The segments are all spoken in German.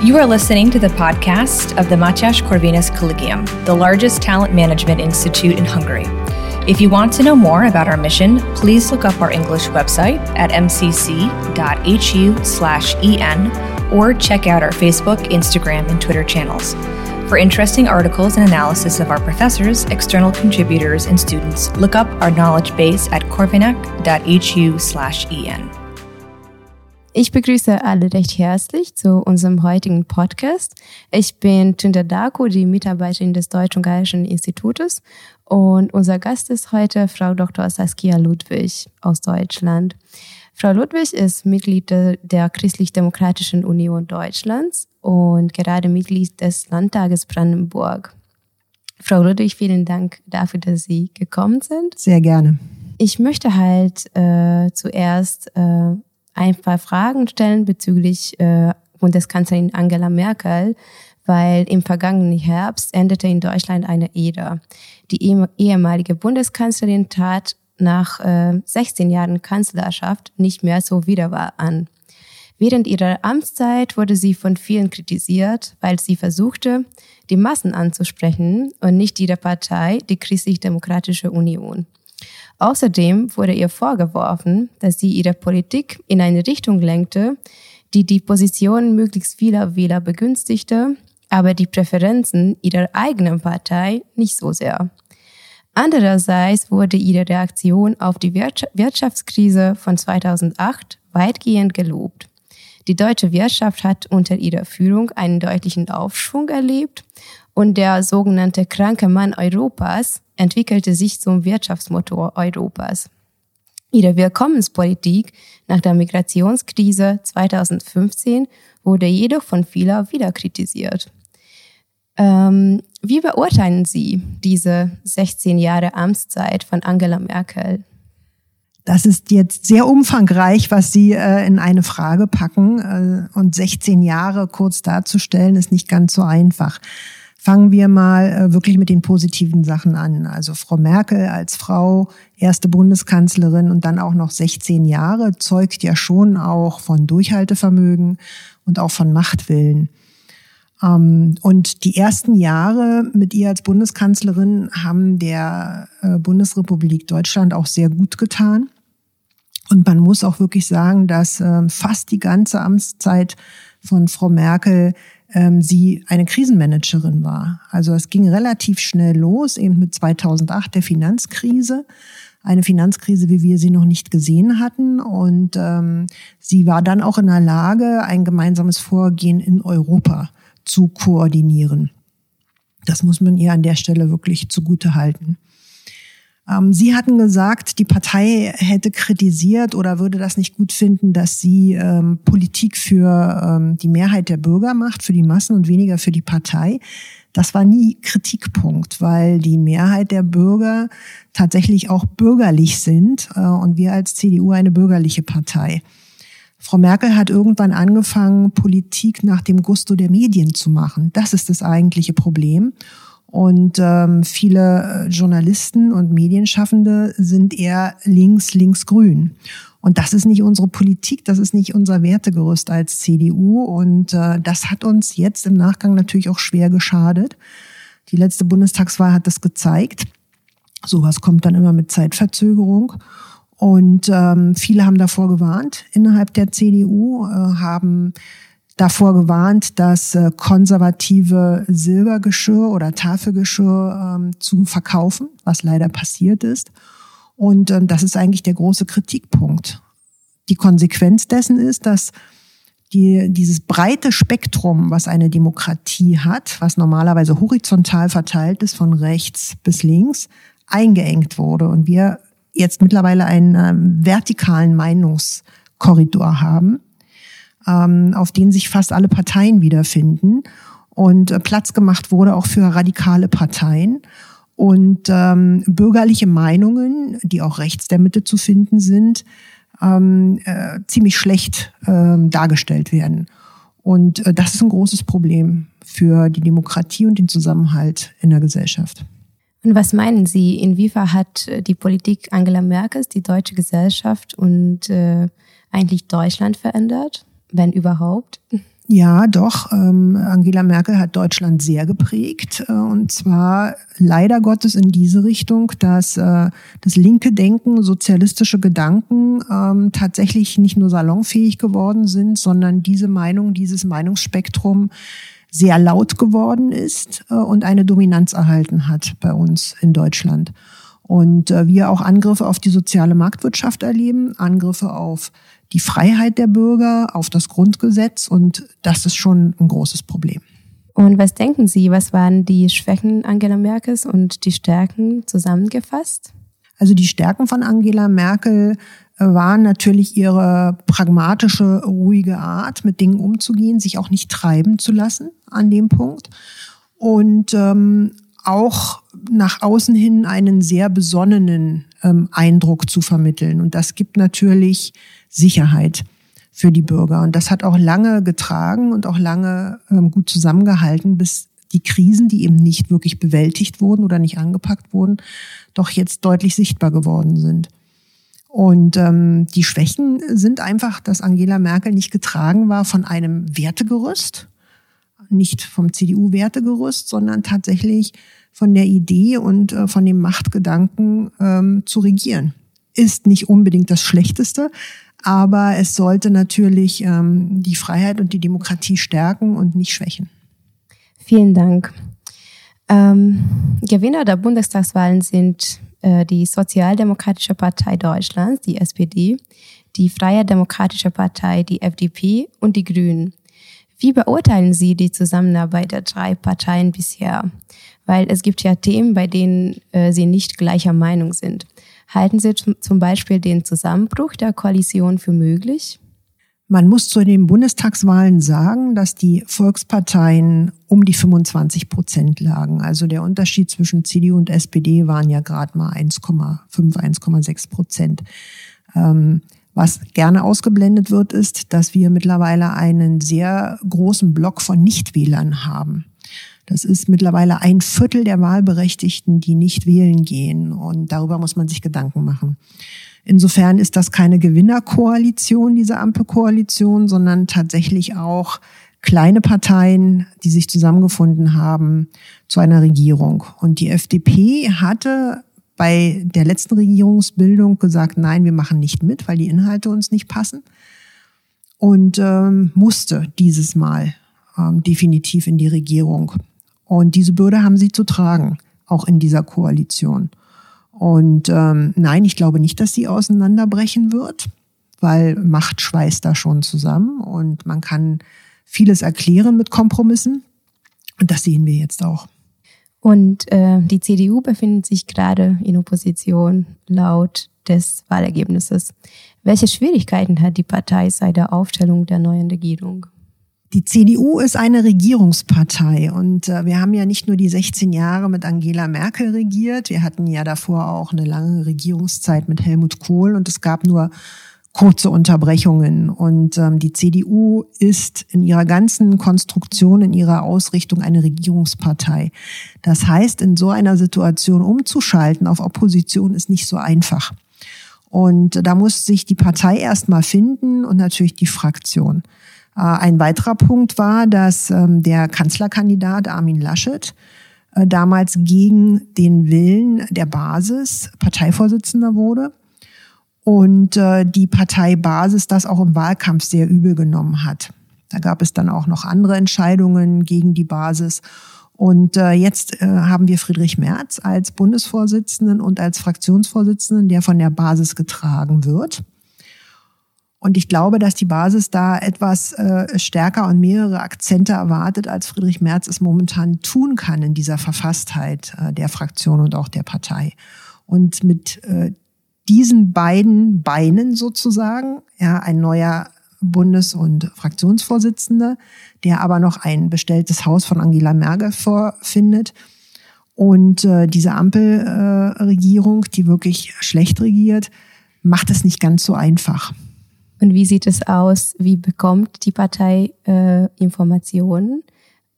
You are listening to the podcast of the Matyas Corvinus Collegium, the largest talent management institute in Hungary. If you want to know more about our mission, please look up our English website at mcc.hu/en or check out our Facebook, Instagram, and Twitter channels. For interesting articles and analysis of our professors, external contributors, and students, look up our knowledge base at corvinac.hu/en. Ich begrüße alle recht herzlich zu unserem heutigen Podcast. Ich bin Tunda Dako, die Mitarbeiterin des Deutsch-Ungarischen Institutes und unser Gast ist heute Frau Dr. Saskia Ludwig aus Deutschland. Frau Ludwig ist Mitglied der Christlich-Demokratischen Union Deutschlands und gerade Mitglied des Landtages Brandenburg. Frau Ludwig, vielen Dank dafür, dass Sie gekommen sind. Sehr gerne. Ich möchte halt äh, zuerst äh, ein paar Fragen stellen bezüglich äh, Bundeskanzlerin Angela Merkel, weil im vergangenen Herbst endete in Deutschland eine Ära. Die ehemalige Bundeskanzlerin tat nach äh, 16 Jahren Kanzlerschaft nicht mehr so wiederwahr an. Während ihrer Amtszeit wurde sie von vielen kritisiert, weil sie versuchte, die Massen anzusprechen und nicht ihre Partei, die Christlich-Demokratische Union. Außerdem wurde ihr vorgeworfen, dass sie ihre Politik in eine Richtung lenkte, die die Position möglichst vieler Wähler begünstigte, aber die Präferenzen ihrer eigenen Partei nicht so sehr. Andererseits wurde ihre Reaktion auf die Wirtschaftskrise von 2008 weitgehend gelobt. Die deutsche Wirtschaft hat unter ihrer Führung einen deutlichen Aufschwung erlebt und der sogenannte kranke Mann Europas entwickelte sich zum Wirtschaftsmotor Europas. Ihre Willkommenspolitik nach der Migrationskrise 2015 wurde jedoch von vielen wieder kritisiert. Ähm, wie beurteilen Sie diese 16 Jahre Amtszeit von Angela Merkel? Das ist jetzt sehr umfangreich, was Sie äh, in eine Frage packen. Äh, und 16 Jahre kurz darzustellen, ist nicht ganz so einfach. Fangen wir mal äh, wirklich mit den positiven Sachen an. Also Frau Merkel als Frau, erste Bundeskanzlerin und dann auch noch 16 Jahre, zeugt ja schon auch von Durchhaltevermögen und auch von Machtwillen. Ähm, und die ersten Jahre mit ihr als Bundeskanzlerin haben der äh, Bundesrepublik Deutschland auch sehr gut getan. Und man muss auch wirklich sagen, dass ähm, fast die ganze Amtszeit von Frau Merkel ähm, sie eine Krisenmanagerin war. Also es ging relativ schnell los, eben mit 2008 der Finanzkrise. Eine Finanzkrise, wie wir sie noch nicht gesehen hatten. Und ähm, sie war dann auch in der Lage, ein gemeinsames Vorgehen in Europa zu koordinieren. Das muss man ihr an der Stelle wirklich zugute halten. Ähm, sie hatten gesagt, die Partei hätte kritisiert oder würde das nicht gut finden, dass sie ähm, Politik für ähm, die Mehrheit der Bürger macht, für die Massen und weniger für die Partei. Das war nie Kritikpunkt, weil die Mehrheit der Bürger tatsächlich auch bürgerlich sind äh, und wir als CDU eine bürgerliche Partei. Frau Merkel hat irgendwann angefangen, Politik nach dem Gusto der Medien zu machen. Das ist das eigentliche Problem. Und ähm, viele äh, Journalisten und Medienschaffende sind eher links, links, grün. Und das ist nicht unsere Politik, das ist nicht unser Wertegerüst als CDU. Und äh, das hat uns jetzt im Nachgang natürlich auch schwer geschadet. Die letzte Bundestagswahl hat das gezeigt. Sowas kommt dann immer mit Zeitverzögerung. Und ähm, viele haben davor gewarnt innerhalb der CDU, äh, haben davor gewarnt, das äh, konservative Silbergeschirr oder Tafelgeschirr ähm, zu verkaufen, was leider passiert ist. Und ähm, das ist eigentlich der große Kritikpunkt. Die Konsequenz dessen ist, dass die, dieses breite Spektrum, was eine Demokratie hat, was normalerweise horizontal verteilt ist, von rechts bis links, eingeengt wurde. Und wir jetzt mittlerweile einen äh, vertikalen Meinungskorridor haben ähm, auf denen sich fast alle Parteien wiederfinden und äh, Platz gemacht wurde auch für radikale Parteien. Und ähm, bürgerliche Meinungen, die auch rechts der Mitte zu finden sind, ähm, äh, ziemlich schlecht ähm, dargestellt werden. Und äh, das ist ein großes Problem für die Demokratie und den Zusammenhalt in der Gesellschaft. Und was meinen Sie, inwiefern hat äh, die Politik Angela Merkels die deutsche Gesellschaft und äh, eigentlich Deutschland verändert? Wenn überhaupt? Ja, doch. Ähm, Angela Merkel hat Deutschland sehr geprägt. Äh, und zwar leider Gottes in diese Richtung, dass äh, das linke Denken, sozialistische Gedanken ähm, tatsächlich nicht nur salonfähig geworden sind, sondern diese Meinung, dieses Meinungsspektrum sehr laut geworden ist äh, und eine Dominanz erhalten hat bei uns in Deutschland. Und äh, wir auch Angriffe auf die soziale Marktwirtschaft erleben, Angriffe auf die Freiheit der Bürger, auf das Grundgesetz und das ist schon ein großes Problem. Und was denken Sie, was waren die Schwächen Angela Merkels und die Stärken zusammengefasst? Also die Stärken von Angela Merkel äh, waren natürlich ihre pragmatische, ruhige Art, mit Dingen umzugehen, sich auch nicht treiben zu lassen an dem Punkt. Und ähm, auch nach außen hin einen sehr besonnenen ähm, Eindruck zu vermitteln. Und das gibt natürlich Sicherheit für die Bürger. Und das hat auch lange getragen und auch lange ähm, gut zusammengehalten, bis die Krisen, die eben nicht wirklich bewältigt wurden oder nicht angepackt wurden, doch jetzt deutlich sichtbar geworden sind. Und ähm, die Schwächen sind einfach, dass Angela Merkel nicht getragen war von einem Wertegerüst, nicht vom CDU-Wertegerüst, sondern tatsächlich von der Idee und äh, von dem Machtgedanken ähm, zu regieren. Ist nicht unbedingt das Schlechteste, aber es sollte natürlich ähm, die Freiheit und die Demokratie stärken und nicht schwächen. Vielen Dank. Ähm, Gewinner der Bundestagswahlen sind äh, die Sozialdemokratische Partei Deutschlands, die SPD, die Freie Demokratische Partei, die FDP und die Grünen. Wie beurteilen Sie die Zusammenarbeit der drei Parteien bisher? Weil es gibt ja Themen, bei denen äh, sie nicht gleicher Meinung sind. Halten Sie zum Beispiel den Zusammenbruch der Koalition für möglich? Man muss zu den Bundestagswahlen sagen, dass die Volksparteien um die 25 Prozent lagen. Also der Unterschied zwischen CDU und SPD waren ja gerade mal 1,5, 1,6 Prozent. Ähm, was gerne ausgeblendet wird, ist, dass wir mittlerweile einen sehr großen Block von Nichtwählern haben. Das ist mittlerweile ein Viertel der Wahlberechtigten, die nicht wählen gehen. Und darüber muss man sich Gedanken machen. Insofern ist das keine Gewinnerkoalition, diese Ampelkoalition, sondern tatsächlich auch kleine Parteien, die sich zusammengefunden haben zu einer Regierung. Und die FDP hatte bei der letzten Regierungsbildung gesagt, nein, wir machen nicht mit, weil die Inhalte uns nicht passen. Und ähm, musste dieses Mal ähm, definitiv in die Regierung. Und diese Bürde haben sie zu tragen, auch in dieser Koalition. Und ähm, nein, ich glaube nicht, dass sie auseinanderbrechen wird, weil Macht schweißt da schon zusammen und man kann vieles erklären mit Kompromissen. Und das sehen wir jetzt auch. Und äh, die CDU befindet sich gerade in Opposition laut des Wahlergebnisses. Welche Schwierigkeiten hat die Partei seit der Aufstellung der neuen Regierung? Die CDU ist eine Regierungspartei und äh, wir haben ja nicht nur die 16 Jahre mit Angela Merkel regiert, wir hatten ja davor auch eine lange Regierungszeit mit Helmut Kohl und es gab nur kurze Unterbrechungen. Und ähm, die CDU ist in ihrer ganzen Konstruktion, in ihrer Ausrichtung eine Regierungspartei. Das heißt, in so einer Situation umzuschalten auf Opposition ist nicht so einfach. Und da muss sich die Partei erstmal finden und natürlich die Fraktion. Äh, ein weiterer Punkt war, dass ähm, der Kanzlerkandidat Armin Laschet äh, damals gegen den Willen der Basis Parteivorsitzender wurde und äh, die Partei Basis das auch im Wahlkampf sehr übel genommen hat. Da gab es dann auch noch andere Entscheidungen gegen die Basis. Und jetzt haben wir Friedrich Merz als Bundesvorsitzenden und als Fraktionsvorsitzenden, der von der Basis getragen wird. Und ich glaube, dass die Basis da etwas äh, stärker und mehrere Akzente erwartet, als Friedrich Merz es momentan tun kann in dieser Verfasstheit äh, der Fraktion und auch der Partei. Und mit äh, diesen beiden Beinen sozusagen, ja, ein neuer Bundes- und Fraktionsvorsitzender, der aber noch ein bestelltes Haus von Angela Merkel vorfindet. Und äh, diese Ampelregierung, äh, die wirklich schlecht regiert, macht es nicht ganz so einfach. Und wie sieht es aus? Wie bekommt die Partei äh, Informationen?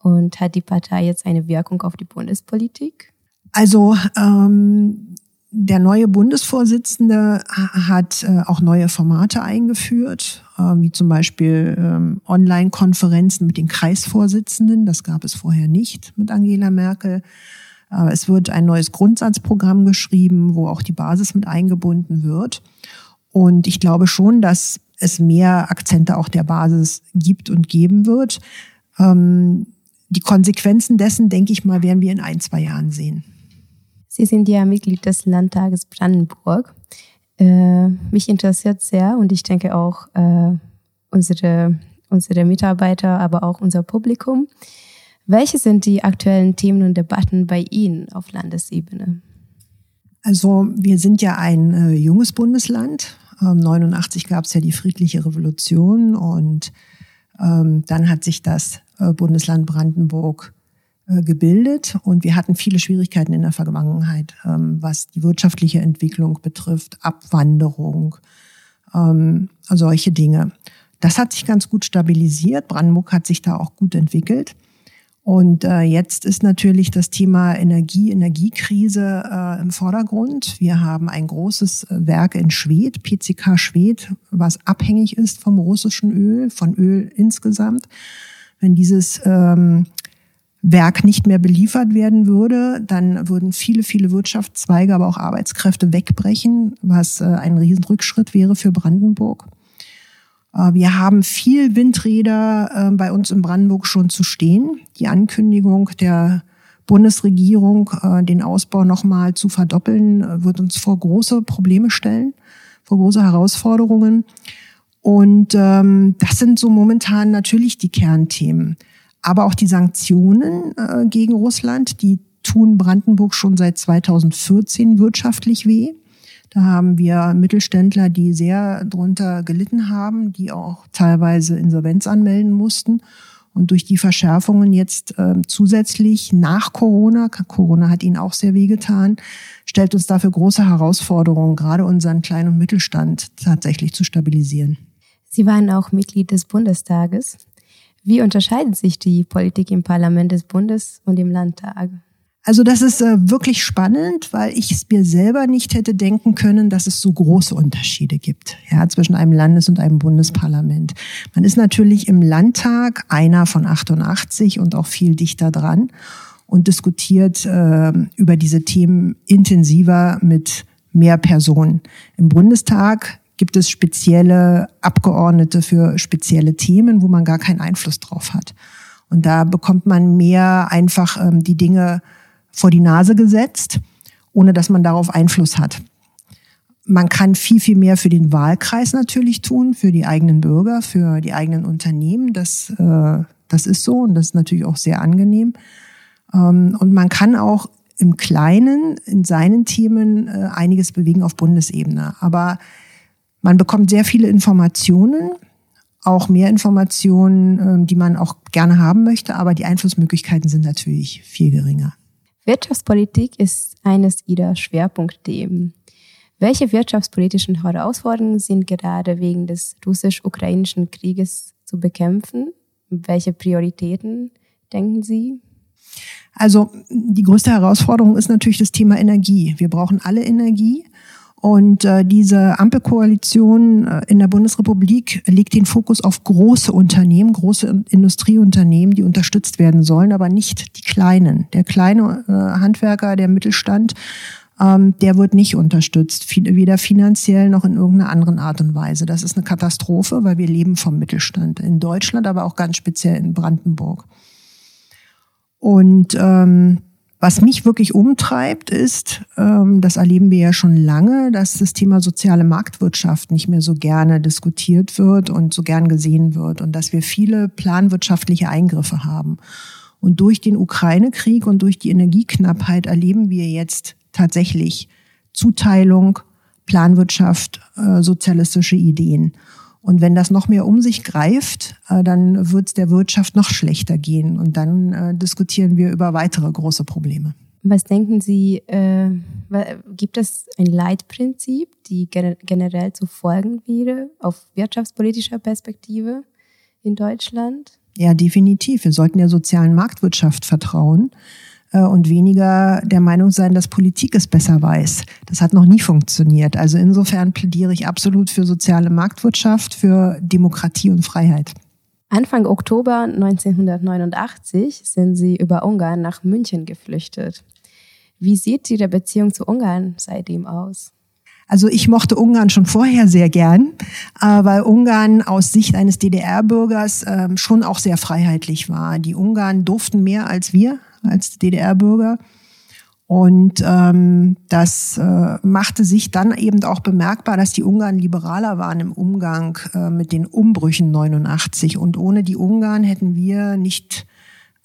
Und hat die Partei jetzt eine Wirkung auf die Bundespolitik? Also ähm, der neue Bundesvorsitzende hat äh, auch neue Formate eingeführt, äh, wie zum Beispiel ähm, Online-Konferenzen mit den Kreisvorsitzenden. Das gab es vorher nicht mit Angela Merkel. Äh, es wird ein neues Grundsatzprogramm geschrieben, wo auch die Basis mit eingebunden wird. Und ich glaube schon, dass es mehr Akzente auch der Basis gibt und geben wird. Ähm, die Konsequenzen dessen, denke ich mal, werden wir in ein, zwei Jahren sehen. Sie sind ja Mitglied des Landtages Brandenburg. Äh, mich interessiert sehr und ich denke auch äh, unsere, unsere Mitarbeiter, aber auch unser Publikum. Welche sind die aktuellen Themen und Debatten bei Ihnen auf Landesebene? Also wir sind ja ein äh, junges Bundesland. Ähm, 89 gab es ja die friedliche Revolution und ähm, dann hat sich das äh, Bundesland Brandenburg äh, gebildet und wir hatten viele Schwierigkeiten in der Vergangenheit, ähm, was die wirtschaftliche Entwicklung betrifft, Abwanderung, ähm, solche Dinge. Das hat sich ganz gut stabilisiert. Brandenburg hat sich da auch gut entwickelt. Und äh, jetzt ist natürlich das Thema Energie, Energiekrise äh, im Vordergrund. Wir haben ein großes äh, Werk in Schwedt, PCK Schwedt, was abhängig ist vom russischen Öl, von Öl insgesamt. Wenn dieses ähm, Werk nicht mehr beliefert werden würde, dann würden viele, viele Wirtschaftszweige, aber auch Arbeitskräfte wegbrechen, was äh, ein Riesenrückschritt wäre für Brandenburg. Äh, wir haben viel Windräder äh, bei uns in Brandenburg schon zu stehen. Die Ankündigung der Bundesregierung, den Ausbau nochmal zu verdoppeln, wird uns vor große Probleme stellen, vor große Herausforderungen. Und ähm, das sind so momentan natürlich die Kernthemen. Aber auch die Sanktionen äh, gegen Russland, die tun Brandenburg schon seit 2014 wirtschaftlich weh. Da haben wir Mittelständler, die sehr drunter gelitten haben, die auch teilweise Insolvenz anmelden mussten. Und durch die Verschärfungen jetzt äh, zusätzlich nach Corona, Corona hat ihnen auch sehr wehgetan, stellt uns dafür große Herausforderungen, gerade unseren kleinen und Mittelstand tatsächlich zu stabilisieren. Sie waren auch Mitglied des Bundestages. Wie unterscheidet sich die Politik im Parlament des Bundes und im Landtag? Also das ist äh, wirklich spannend, weil ich es mir selber nicht hätte denken können, dass es so große Unterschiede gibt ja, zwischen einem Landes- und einem Bundesparlament. Man ist natürlich im Landtag einer von 88 und auch viel dichter dran und diskutiert äh, über diese Themen intensiver mit mehr Personen. Im Bundestag gibt es spezielle Abgeordnete für spezielle Themen, wo man gar keinen Einfluss drauf hat. Und da bekommt man mehr einfach ähm, die Dinge vor die Nase gesetzt, ohne dass man darauf Einfluss hat. Man kann viel, viel mehr für den Wahlkreis natürlich tun, für die eigenen Bürger, für die eigenen Unternehmen. Das, äh, das ist so und das ist natürlich auch sehr angenehm. Ähm, und man kann auch im Kleinen in seinen Themen äh, einiges bewegen auf Bundesebene. Aber man bekommt sehr viele Informationen, auch mehr Informationen, ähm, die man auch gerne haben möchte, aber die Einflussmöglichkeiten sind natürlich viel geringer. Wirtschaftspolitik ist eines Ihrer Schwerpunktthemen. Welche wirtschaftspolitischen Herausforderungen sind gerade wegen des russisch-ukrainischen Krieges zu bekämpfen? Welche Prioritäten denken Sie? Also die größte Herausforderung ist natürlich das Thema Energie. Wir brauchen alle Energie. Und äh, diese Ampelkoalition äh, in der Bundesrepublik legt den Fokus auf große Unternehmen, große Industrieunternehmen, die unterstützt werden sollen, aber nicht die kleinen. Der kleine äh, Handwerker, der Mittelstand, ähm, der wird nicht unterstützt, weder finanziell noch in irgendeiner anderen Art und Weise. Das ist eine Katastrophe, weil wir leben vom Mittelstand in Deutschland, aber auch ganz speziell in Brandenburg. Und ähm, was mich wirklich umtreibt, ist, ähm, das erleben wir ja schon lange, dass das Thema soziale Marktwirtschaft nicht mehr so gerne diskutiert wird und so gern gesehen wird und dass wir viele planwirtschaftliche Eingriffe haben. Und durch den Ukraine-Krieg und durch die Energieknappheit erleben wir jetzt tatsächlich Zuteilung, Planwirtschaft, äh, sozialistische Ideen. Und wenn das noch mehr um sich greift, äh, dann wird es der Wirtschaft noch schlechter gehen. Und dann äh, diskutieren wir über weitere große Probleme. Was denken Sie, äh, gibt es ein Leitprinzip, die generell zu folgen wäre, auf wirtschaftspolitischer Perspektive in Deutschland? Ja, definitiv. Wir sollten der sozialen Marktwirtschaft vertrauen. Äh, und weniger der Meinung sein, dass Politik es besser weiß. Das hat noch nie funktioniert. Also insofern plädiere ich absolut für soziale Marktwirtschaft, für Demokratie und Freiheit. Anfang Oktober 1989 sind Sie über Ungarn nach München geflüchtet. Wie sieht Ihre Beziehung zu Ungarn seitdem aus? Also ich mochte Ungarn schon vorher sehr gern, äh, weil Ungarn aus Sicht eines DDR-Bürgers ähm, schon auch sehr freiheitlich war. Die Ungarn durften mehr als wir, als DDR-Bürger. Und ähm, das äh, machte sich dann eben auch bemerkbar, dass die Ungarn liberaler waren im Umgang äh, mit den Umbrüchen 89. Und ohne die Ungarn hätten wir nicht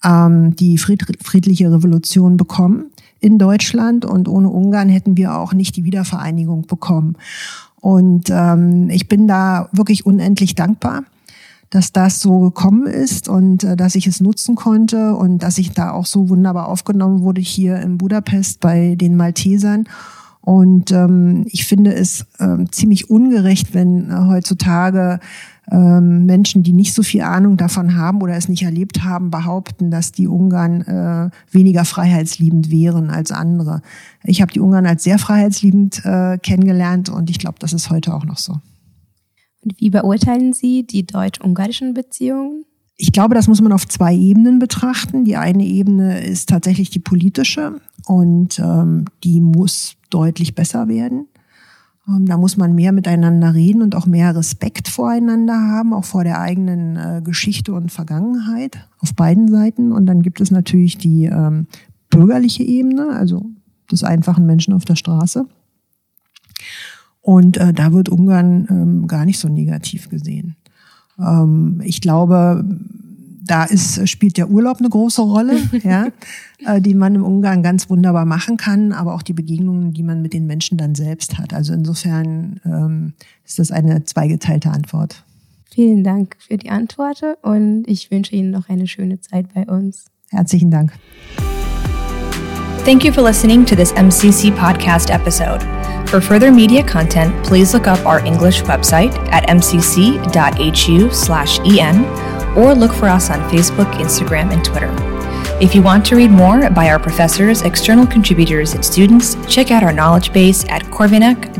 ähm, die friedliche Revolution bekommen in Deutschland und ohne Ungarn hätten wir auch nicht die Wiedervereinigung bekommen. Und ähm, ich bin da wirklich unendlich dankbar, dass das so gekommen ist und äh, dass ich es nutzen konnte und dass ich da auch so wunderbar aufgenommen wurde hier in Budapest bei den Maltesern. Und ähm, ich finde es ähm, ziemlich ungerecht, wenn äh, heutzutage ähm, Menschen, die nicht so viel Ahnung davon haben oder es nicht erlebt haben, behaupten, dass die Ungarn äh, weniger freiheitsliebend wären als andere. Ich habe die Ungarn als sehr freiheitsliebend äh, kennengelernt und ich glaube, das ist heute auch noch so. Wie beurteilen Sie die deutsch-ungarischen Beziehungen? Ich glaube, das muss man auf zwei Ebenen betrachten. Die eine Ebene ist tatsächlich die politische und ähm, die muss deutlich besser werden. Ähm, da muss man mehr miteinander reden und auch mehr Respekt voreinander haben, auch vor der eigenen äh, Geschichte und Vergangenheit auf beiden Seiten. Und dann gibt es natürlich die ähm, bürgerliche Ebene, also des einfachen Menschen auf der Straße. Und äh, da wird Ungarn ähm, gar nicht so negativ gesehen. Ähm, ich glaube, da ist, spielt der Urlaub eine große Rolle, ja, äh, die man im Ungarn ganz wunderbar machen kann, aber auch die Begegnungen, die man mit den Menschen dann selbst hat. Also insofern ähm, ist das eine zweigeteilte Antwort. Vielen Dank für die Antwort und ich wünsche Ihnen noch eine schöne Zeit bei uns. Herzlichen Dank. Thank you for listening to this MCC podcast episode. For further media content, please look up our English website at mcc.hu/en or look for us on Facebook, Instagram, and Twitter. If you want to read more by our professors, external contributors, and students, check out our knowledge base at corvinak.hu/en.